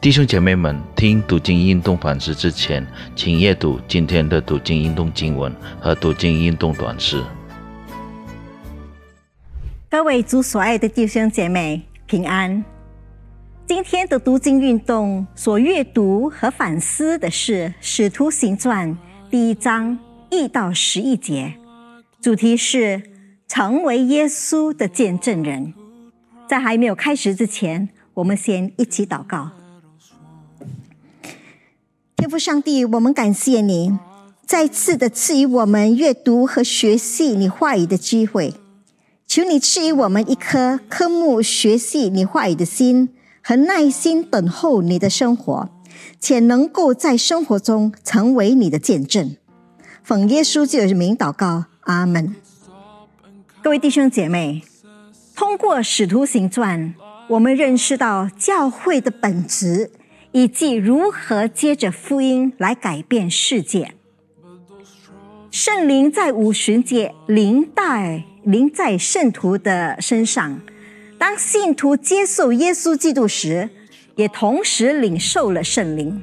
弟兄姐妹们，听读经运动反思之前，请阅读今天的读经运动经文和读经运动短诗。各位主所爱的弟兄姐妹，平安。今天的读经运动所阅读和反思的是《使徒行传》第一章一到十一节，主题是成为耶稣的见证人。在还没有开始之前，我们先一起祷告。天父上帝，我们感谢你再次的赐予我们阅读和学习你话语的机会，求你赐予我们一颗科目学习你话语的心。和耐心等候你的生活，且能够在生活中成为你的见证。奉耶稣基督的名祷告，阿门。各位弟兄姐妹，通过《使徒行传》，我们认识到教会的本质，以及如何接着福音来改变世界。圣灵在五旬节临在临在圣徒的身上。当信徒接受耶稣基督时，也同时领受了圣灵。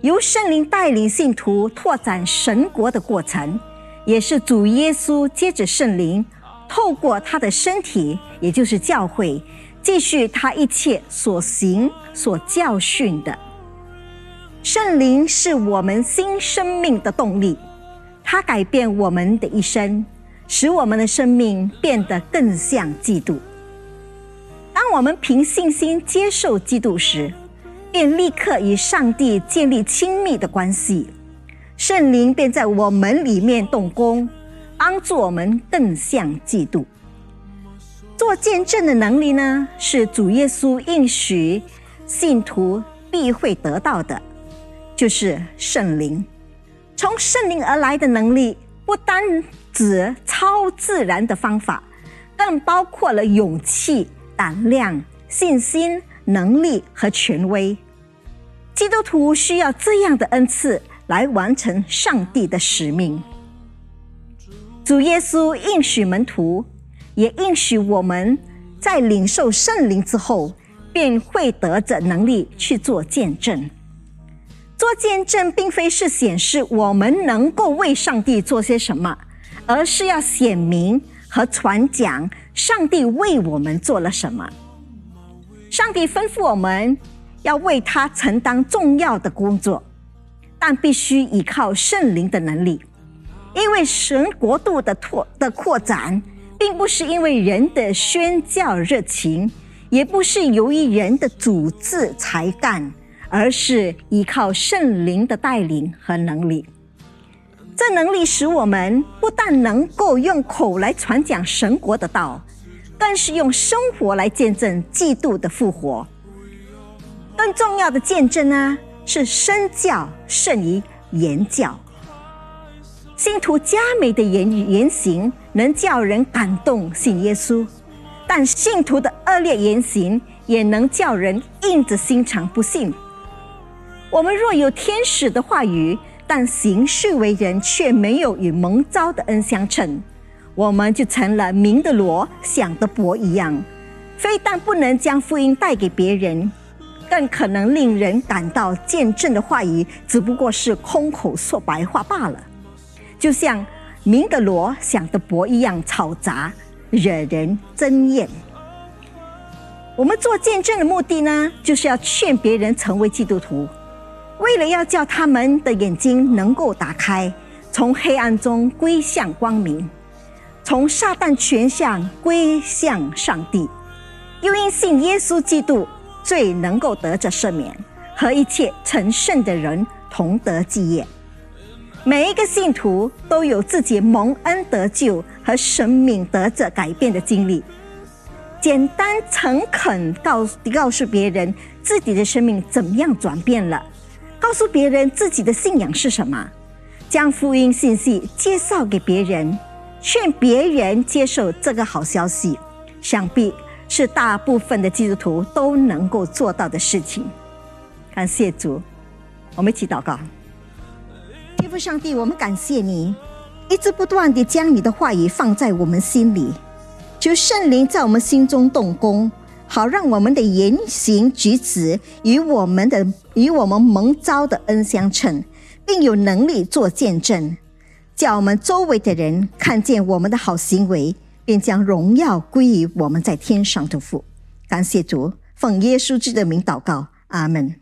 由圣灵带领信徒拓展神国的过程，也是主耶稣接着圣灵，透过他的身体，也就是教会，继续他一切所行所教训的。圣灵是我们新生命的动力，它改变我们的一生，使我们的生命变得更像基督。当我们凭信心接受基督时，便立刻与上帝建立亲密的关系，圣灵便在我们里面动工，帮助我们更像基督。做见证的能力呢，是主耶稣应许信徒必会得到的，就是圣灵。从圣灵而来的能力，不单指超自然的方法，更包括了勇气。胆量、信心、能力和权威，基督徒需要这样的恩赐来完成上帝的使命。主耶稣应许门徒，也应许我们在领受圣灵之后，便会得着能力去做见证。做见证，并非是显示我们能够为上帝做些什么，而是要显明。和传讲上帝为我们做了什么。上帝吩咐我们要为他承担重要的工作，但必须依靠圣灵的能力，因为神国度的拓的扩展，并不是因为人的宣教热情，也不是由于人的组织才干，而是依靠圣灵的带领和能力。这能力使我们不但能够用口来传讲神国的道，更是用生活来见证基督的复活。更重要的见证呢，是身教胜于言教。信徒佳美的言语言行能叫人感动信耶稣，但信徒的恶劣言行也能叫人硬着心肠不信。我们若有天使的话语，但行事为人却没有与蒙召的恩相称，我们就成了明的罗想的伯一样，非但不能将福音带给别人，更可能令人感到见证的话语只不过是空口说白话罢了，就像明的罗想的伯一样嘈杂，惹人憎厌。我们做见证的目的呢，就是要劝别人成为基督徒。为了要叫他们的眼睛能够打开，从黑暗中归向光明，从撒旦权向归向上帝，又因信耶稣基督，最能够得着赦免，和一切成圣的人同得基业。每一个信徒都有自己蒙恩得救和生命得着改变的经历。简单诚恳告告诉别人自己的生命怎么样转变了。告诉别人自己的信仰是什么，将福音信息介绍给别人，劝别人接受这个好消息，想必是大部分的基督徒都能够做到的事情。感谢主，我们一起祷告。天父上帝，我们感谢你，一直不断地将你的话语放在我们心里，求圣灵在我们心中动工。好让我们的言行举止与我们的与我们蒙召的恩相称，并有能力做见证，叫我们周围的人看见我们的好行为，便将荣耀归于我们在天上的父。感谢主，奉耶稣基督的名祷告，阿门。